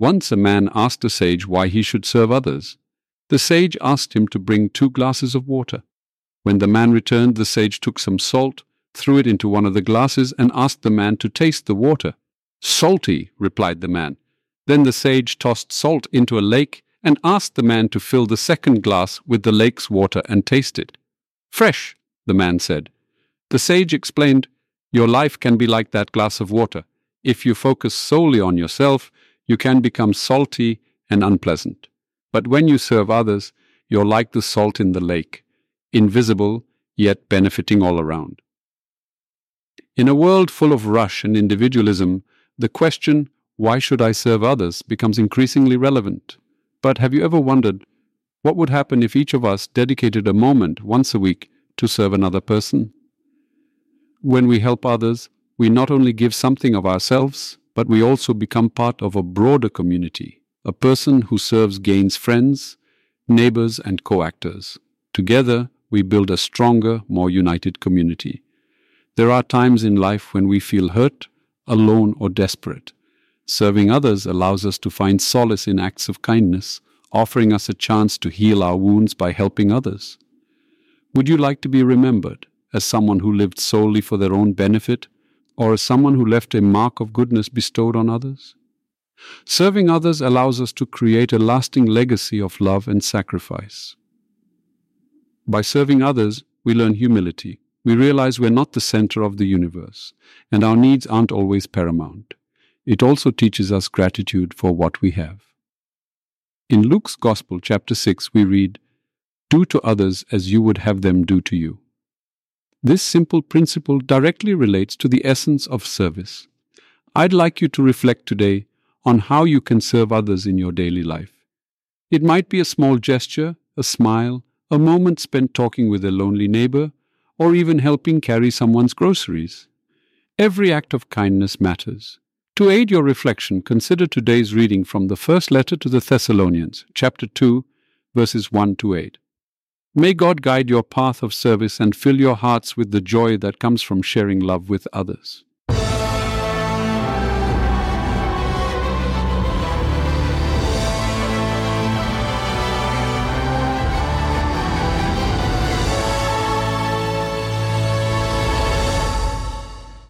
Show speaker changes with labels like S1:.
S1: Once a man asked a sage why he should serve others. The sage asked him to bring two glasses of water. When the man returned, the sage took some salt, threw it into one of the glasses, and asked the man to taste the water. Salty, replied the man. Then the sage tossed salt into a lake and asked the man to fill the second glass with the lake's water and taste it. Fresh, the man said. The sage explained, Your life can be like that glass of water. If you focus solely on yourself, you can become salty and unpleasant. But when you serve others, you're like the salt in the lake, invisible yet benefiting all around. In a world full of rush and individualism, the question, why should I serve others, becomes increasingly relevant. But have you ever wondered what would happen if each of us dedicated a moment once a week to serve another person? When we help others, we not only give something of ourselves, but we also become part of a broader community. A person who serves gains friends, neighbors, and co actors. Together, we build a stronger, more united community. There are times in life when we feel hurt, alone, or desperate. Serving others allows us to find solace in acts of kindness, offering us a chance to heal our wounds by helping others. Would you like to be remembered as someone who lived solely for their own benefit, or as someone who left a mark of goodness bestowed on others? Serving others allows us to create a lasting legacy of love and sacrifice. By serving others, we learn humility. We realize we're not the center of the universe, and our needs aren't always paramount. It also teaches us gratitude for what we have. In Luke's Gospel, chapter 6, we read, Do to others as you would have them do to you. This simple principle directly relates to the essence of service. I'd like you to reflect today on how you can serve others in your daily life. It might be a small gesture, a smile, a moment spent talking with a lonely neighbor, or even helping carry someone's groceries. Every act of kindness matters. To aid your reflection, consider today's reading from the first letter to the Thessalonians, chapter 2, verses 1 to 8. May God guide your path of service and fill your hearts with the joy that comes from sharing love with others.